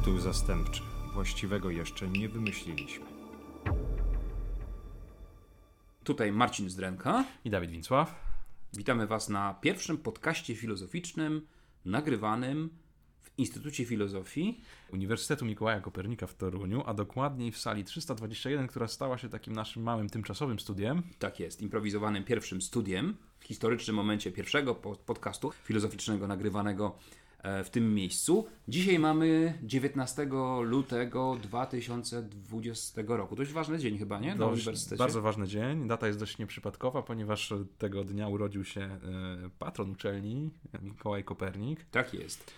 Tytuł zastępczy. Właściwego jeszcze nie wymyśliliśmy. Tutaj Marcin Zdrenka. I Dawid Wincław. Witamy Was na pierwszym podcaście filozoficznym nagrywanym w Instytucie Filozofii. Uniwersytetu Mikołaja Kopernika w Toruniu, a dokładniej w sali 321, która stała się takim naszym małym tymczasowym studiem. Tak jest, improwizowanym pierwszym studiem w historycznym momencie pierwszego po- podcastu filozoficznego nagrywanego w tym miejscu. Dzisiaj mamy 19 lutego 2020 roku. Dość ważny dzień chyba, nie? Na Dość- uniwersytecie. Bardzo ważny dzień. Data jest dość nieprzypadkowa, ponieważ tego dnia urodził się e, patron uczelni, Mikołaj Kopernik, Tak jest.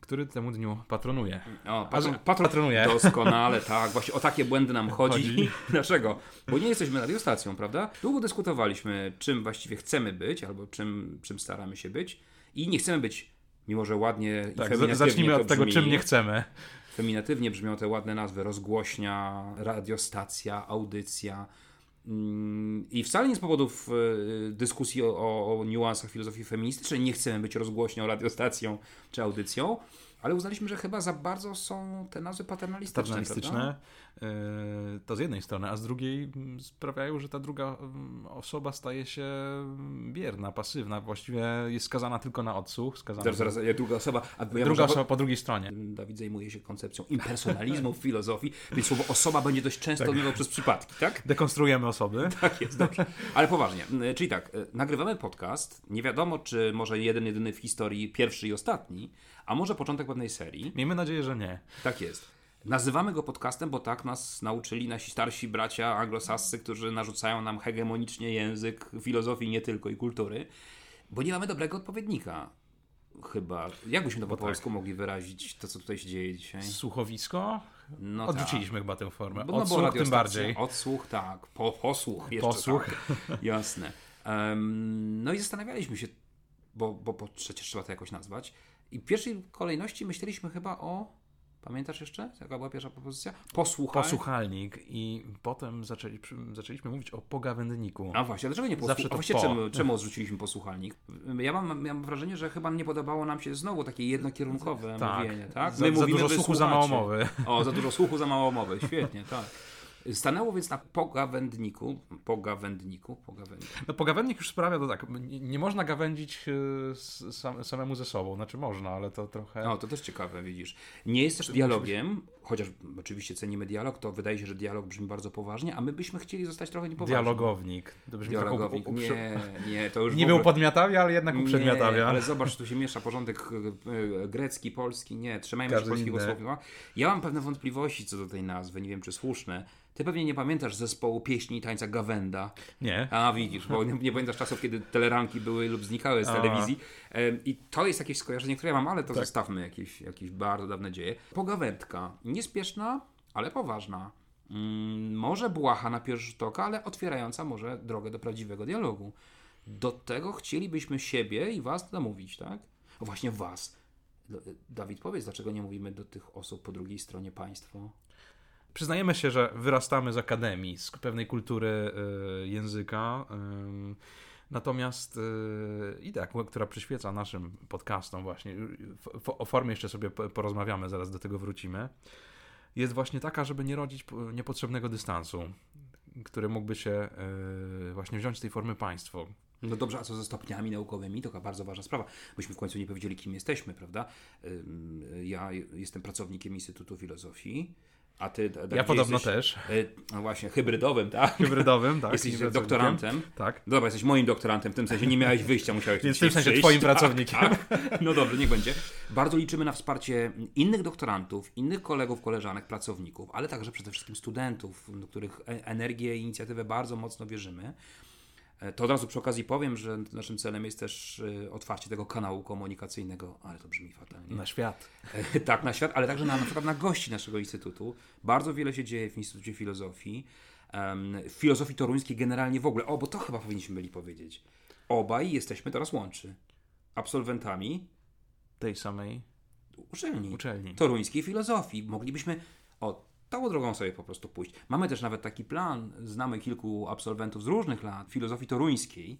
który temu dniu patronuje. O, patron, patron, patronuje. Doskonale, tak. Właśnie o takie błędy nam chodzi. Chodzi. Dlaczego? Bo nie jesteśmy radiostacją, prawda? Długo dyskutowaliśmy, czym właściwie chcemy być, albo czym, czym staramy się być. I nie chcemy być, mimo że ładnie i Tak, feminatywnie z- zacznijmy od tego, brzmi, czym nie chcemy. Feminatywnie brzmią te ładne nazwy. Rozgłośnia, radiostacja, audycja. Mm, I wcale nie z powodów e, dyskusji o, o, o niuansach filozofii feministycznej nie chcemy być rozgłośnią, radiostacją czy audycją, ale uznaliśmy, że chyba za bardzo są te nazwy paternalistyczne. paternalistyczne, e, to z jednej strony, a z drugiej mm, sprawiają, że ta druga mm, osoba staje się mm, bierna, pasywna, właściwie jest skazana tylko na odsłuch. Skazana Zaraz, zaraz, ja druga osoba. A ja Druga osoba po drugiej stronie. Dawid zajmuje się koncepcją impersonalizmu w filozofii, więc słowo osoba będzie dość często Tak. przez przypadki, tak? Dekonstruujemy osoby. Tak jest, dobrze. Ale poważnie, y, czyli tak, y, nagrywamy podcast, nie wiadomo czy może jeden, jedyny w historii, pierwszy i ostatni, a może początek pewnej serii. Miejmy nadzieję, że nie. Tak jest. Nazywamy go podcastem, bo tak nas nauczyli nasi starsi bracia anglosascy, którzy narzucają nam hegemonicznie język filozofii nie tylko i kultury, bo nie mamy dobrego odpowiednika. Chyba. Jak byśmy to po tak. polsku mogli wyrazić, to co tutaj się dzieje dzisiaj? Słuchowisko? No Odrzuciliśmy chyba tę formę. Bo, no Odsłuch tym radiostacja, bardziej. Odsłuch, tak. Po, posłuch jeszcze. Posłuch. Tak. Jasne. Em, no i zastanawialiśmy się, bo, bo, bo przecież trzeba to jakoś nazwać. I w pierwszej kolejności myśleliśmy chyba o. Pamiętasz jeszcze? Jaka była pierwsza propozycja? Posłuchaj. Posłuchalnik i potem zaczęli, zaczęliśmy mówić o pogawędniku. A właśnie, dlaczego nie A właśnie po. czemu, czemu odrzuciliśmy posłuchalnik? Ja mam, miałem wrażenie, że chyba nie podobało nam się znowu takie jednokierunkowe Tak. mówienie, tak? Za, za dużo słuchu, za mało mowy. O, za dużo słuchu, za mało mowy. Świetnie, tak. Stanęło więc na pogawędniku, pogawędniku, pogawędniku. No pogawędnik już sprawia to tak, nie, można gawędzić s- sam, samemu ze sobą. Znaczy można, ale to trochę... No, to też ciekawe, widzisz. Nie jest też dialogiem, chociaż oczywiście cenimy dialog, to wydaje się, że dialog brzmi bardzo poważnie, a my byśmy chcieli zostać trochę niepoważni. Dialogownik. To brzmi trochę Dialogownik. uprze- Nie, nie, to już Nie ogóle... podmiatawia, ale jednak uprzedmiatawia. Nie, ale zobacz, tu się miesza porządek e, e, grecki, polski. Nie, trzymajmy się Każdy polskiego inny. słowa. Ja mam pewne wątpliwości co do tej nazwy, nie wiem czy słuszne. Ty pewnie nie pamiętasz zespołu pieśni i tańca Gawenda. Nie. A widzisz, bo nie, nie pamiętasz czasów, kiedy teleranki były lub znikały z telewizji. I to jest jakieś skojarzenie, które ja mam, ale to Tak. zostawmy jakieś, jakieś bardzo dawne dzieje. Pogawędka. Niespieszna, ale poważna. Mm, może błaha na pierwszy rzut oka, ale otwierająca może drogę do prawdziwego dialogu. Do tego chcielibyśmy siebie i was namówić, tak? O właśnie was. D- Dawid, powiedz, dlaczego nie mówimy do tych osób po drugiej stronie państwo? Przyznajemy się, że wyrastamy z akademii, z pewnej kultury y, języka. ym, Natomiast y, idea, k- która przyświeca naszym podcastom właśnie, o formie jeszcze sobie po- porozmawiamy, zaraz do tego wrócimy, jest właśnie taka, żeby nie rodzić niepotrzebnego dystansu, który mógłby się y, właśnie wziąć z tej formy państwo. No dobrze, a co ze stopniami naukowymi? To bardzo ważna sprawa. Myśmy w końcu nie powiedzieli, kim jesteśmy, prawda? Ja jestem pracownikiem Instytutu Filozofii, a ty... Dawid, Ja podobno jesteś, też. y, No właśnie, hybrydowym, tak? Hybrydowym, tak. Jesteś pracownikiem. doktorantem. Tak. Dobra, jesteś moim doktorantem, w tym sensie nie miałeś wyjścia, musiałeś Więc w tym sensie twoim Tak, pracownikiem. Tak. No dobrze, niech będzie. Bardzo liczymy na wsparcie innych doktorantów, innych kolegów, koleżanek, pracowników, ale także przede wszystkim studentów, do których e- energię i inicjatywę bardzo mocno wierzymy. E, To od razu przy okazji powiem, że naszym celem jest też e, otwarcie tego kanału komunikacyjnego, ale to brzmi fatalnie. Na świat. E, tak, na świat, ale także na, na przykład na gości naszego instytutu. Bardzo wiele się dzieje w Instytucie Filozofii. W filozofii toruńskiej generalnie w ogóle. O, bo to chyba powinniśmy byli powiedzieć. Obaj jesteśmy teraz łączy. Absolwentami Tej samej uczelni. uczelni. Toruńskiej filozofii. Moglibyśmy o tą drogą sobie po prostu pójść. Mamy też nawet taki plan. Znamy kilku absolwentów z różnych lat filozofii toruńskiej.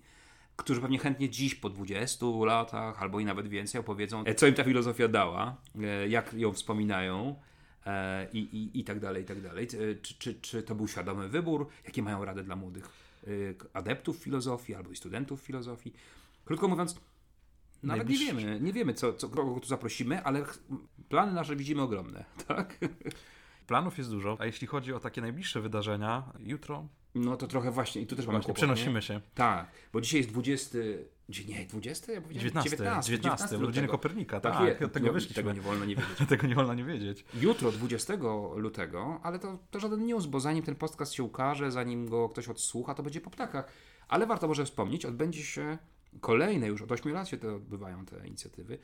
którzy pewnie chętnie dziś po 20 latach albo i nawet więcej opowiedzą, e, co im ta filozofia dała, e, jak ją wspominają e, i, i, i tak dalej, i tak dalej. Czy, czy, czy to był świadomy wybór? Jakie mają rady dla młodych adeptów filozofii albo i studentów filozofii? Krótko mówiąc, nawet nie Najbliższy- wiemy, nie wiemy, co, co, kogo tu zaprosimy, ale plany nasze widzimy ogromne, tak? Planów jest dużo, a jeśli chodzi o takie najbliższe wydarzenia, jutro No to trochę właśnie, i tu też mamy kłopot, przenosimy nie? się. Tak, bo dzisiaj jest 20, dzie- nie, 20? Ja powiedziałem 19, 19, 19, urodziny. Kopernika, Tak, tak, od tego No, wyszliśmy. Tego nie wolno nie wiedzieć. Tego nie wolno nie wiedzieć. Jutro, 20 lutego, ale to, to żaden news, bo zanim ten podcast się ukaże, zanim go ktoś odsłucha, to będzie po ptakach. Ale warto może wspomnieć, odbędzie się kolejne, już od 8 lat się te odbywają te inicjatywy,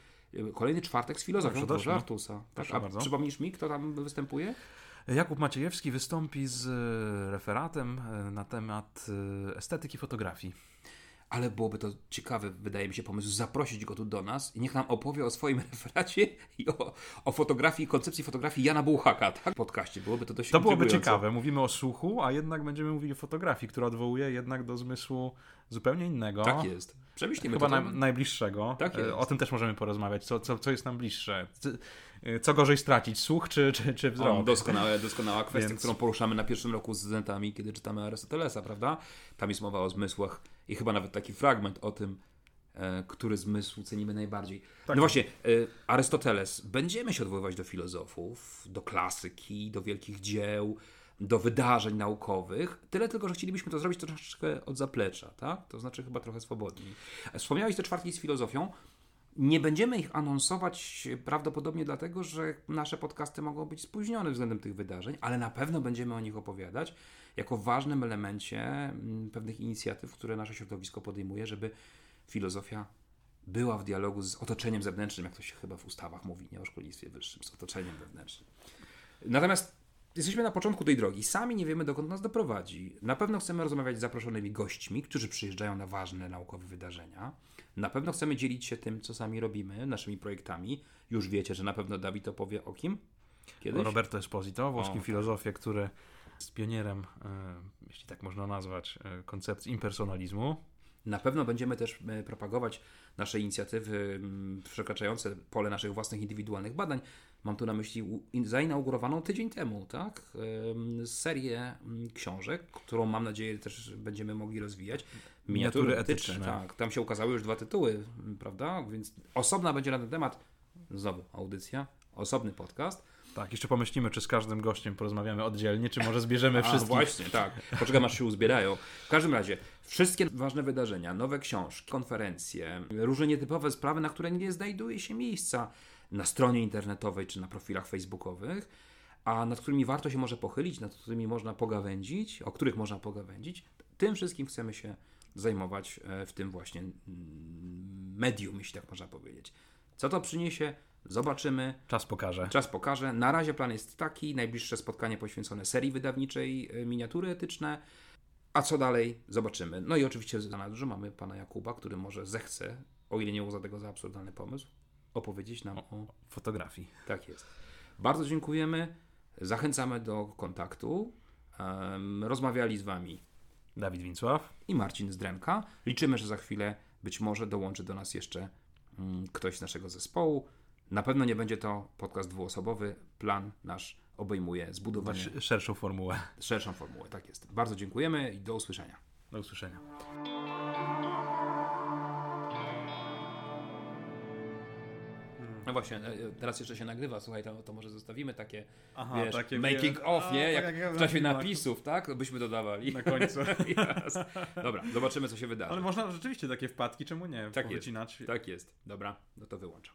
kolejny czwartek z filozofią Proszę, proszę. Artusa. Tak, a bardzo. przypomnisz mi, kto tam występuje? Jakub Maciejewski wystąpi z e, referatem e, na temat e, estetyki fotografii. Ale byłoby to ciekawy, wydaje mi się, pomysł zaprosić go tu do nas i niech nam opowie o swoim referacie i o, o fotografii, koncepcji fotografii Jana Bułhaka, tak? W podcaście. Byłoby to dość To byłoby ciekawe. Mówimy o słuchu, a jednak będziemy mówili o fotografii, która odwołuje jednak do zmysłu zupełnie innego. Tak jest. Przemyślimy Chyba to. naj, najbliższego. Tak E, jest. O tym też możemy porozmawiać. Co, co, co jest nam bliższe? E, Co gorzej stracić? Słuch czy, czy, czy wzrok? doskonałe, doskonała kwestia, Więc- którą poruszamy na pierwszym roku z studentami, kiedy czytamy Arystotelesa, prawda? Tam jest mowa o zmysłach i chyba nawet taki fragment o tym, e, który zmysł cenimy najbardziej. Tak. No właśnie, e, Arystoteles, będziemy się odwoływać do filozofów, do klasyki, do wielkich dzieł, do wydarzeń naukowych. Tyle tylko, że chcielibyśmy to zrobić troszeczkę od zaplecza, tak? To znaczy chyba trochę swobodniej. Wspomniałeś te czwartki z filozofią. Nie będziemy ich anonsować prawdopodobnie dlatego, że nasze podcasty mogą być spóźnione względem tych wydarzeń, ale na pewno będziemy o nich opowiadać jako ważnym elemencie mm, pewnych inicjatyw, które nasze środowisko podejmuje, żeby filozofia była w dialogu z otoczeniem zewnętrznym, jak to się chyba w ustawach mówi, nie o szkolnictwie wyższym, z otoczeniem wewnętrznym. Natomiast jesteśmy na początku tej drogi. Sami nie wiemy, dokąd nas doprowadzi. Na pewno chcemy rozmawiać z zaproszonymi gośćmi, którzy przyjeżdżają na ważne naukowe wydarzenia. Na pewno chcemy dzielić się tym, co sami robimy, naszymi projektami. Już wiecie, że na pewno Dawid opowie o kim? Kiedyś? Roberto Esposito, włoskim O, tak. filozofie, który jest pionierem, e, jeśli tak można nazwać, e, koncepcji impersonalizmu. Na pewno będziemy też e, propagować nasze inicjatywy mm, przekraczające pole naszych własnych indywidualnych badań. Mam tu na myśli zainaugurowaną tydzień temu, tak? Serię mm, książek, którą mam nadzieję też będziemy mogli rozwijać. Miniatury etyczne. Tak, tam się ukazały już dwa tytuły, m, prawda? Więc osobna będzie na ten temat, znowu audycja, osobny podcast. Tak, jeszcze pomyślimy, czy z każdym gościem porozmawiamy oddzielnie, czy może zbierzemy A, wszystkich. właśnie, tak. Poczekam, aż się uzbierają. W każdym razie, wszystkie ważne wydarzenia, nowe książki, konferencje, różne nietypowe sprawy, na które nie znajduje się miejsca na stronie internetowej czy na profilach facebookowych, a nad którymi warto się może pochylić, nad którymi można pogawędzić, o których można pogawędzić, tym wszystkim chcemy się zajmować e, w tym właśnie mm, medium, jeśli tak można powiedzieć. Co to przyniesie? Zobaczymy. Czas pokaże. Czas pokaże. Na razie plan jest taki: najbliższe spotkanie poświęcone serii wydawniczej e, miniatury etyczne. A co dalej? Zobaczymy. No i oczywiście za nadrzu mamy pana Jakuba, który może zechce, o ile nie uzna tego za absurdalny pomysł, opowiedzieć nam o. Fotografii. Tak jest. Bardzo dziękujemy. Zachęcamy do kontaktu. Rozmawiali z wami Dawid Wincław. i Marcin Zdremka. Liczymy, że za chwilę być może dołączy do nas jeszcze ktoś z naszego zespołu. Na pewno nie będzie to podcast dwuosobowy. Plan nasz obejmuje zbudowanie Sz- Szerszą formułę. szerszą formułę. Tak jest. Bardzo dziękujemy i do usłyszenia. Do usłyszenia. No właśnie, e, e, teraz jeszcze się nagrywa, słuchaj, to, to może zostawimy takie, Aha, wiesz, takie, making wiesz, of, a, nie? tak Jak, jak w czasie napisów, tak? Byśmy dodawali. Na końcu. Dobra, zobaczymy, co się wydarzy. Ale można rzeczywiście takie wpadki, czemu nie? Tak jest. Tak jest. Dobra, no to wyłączam.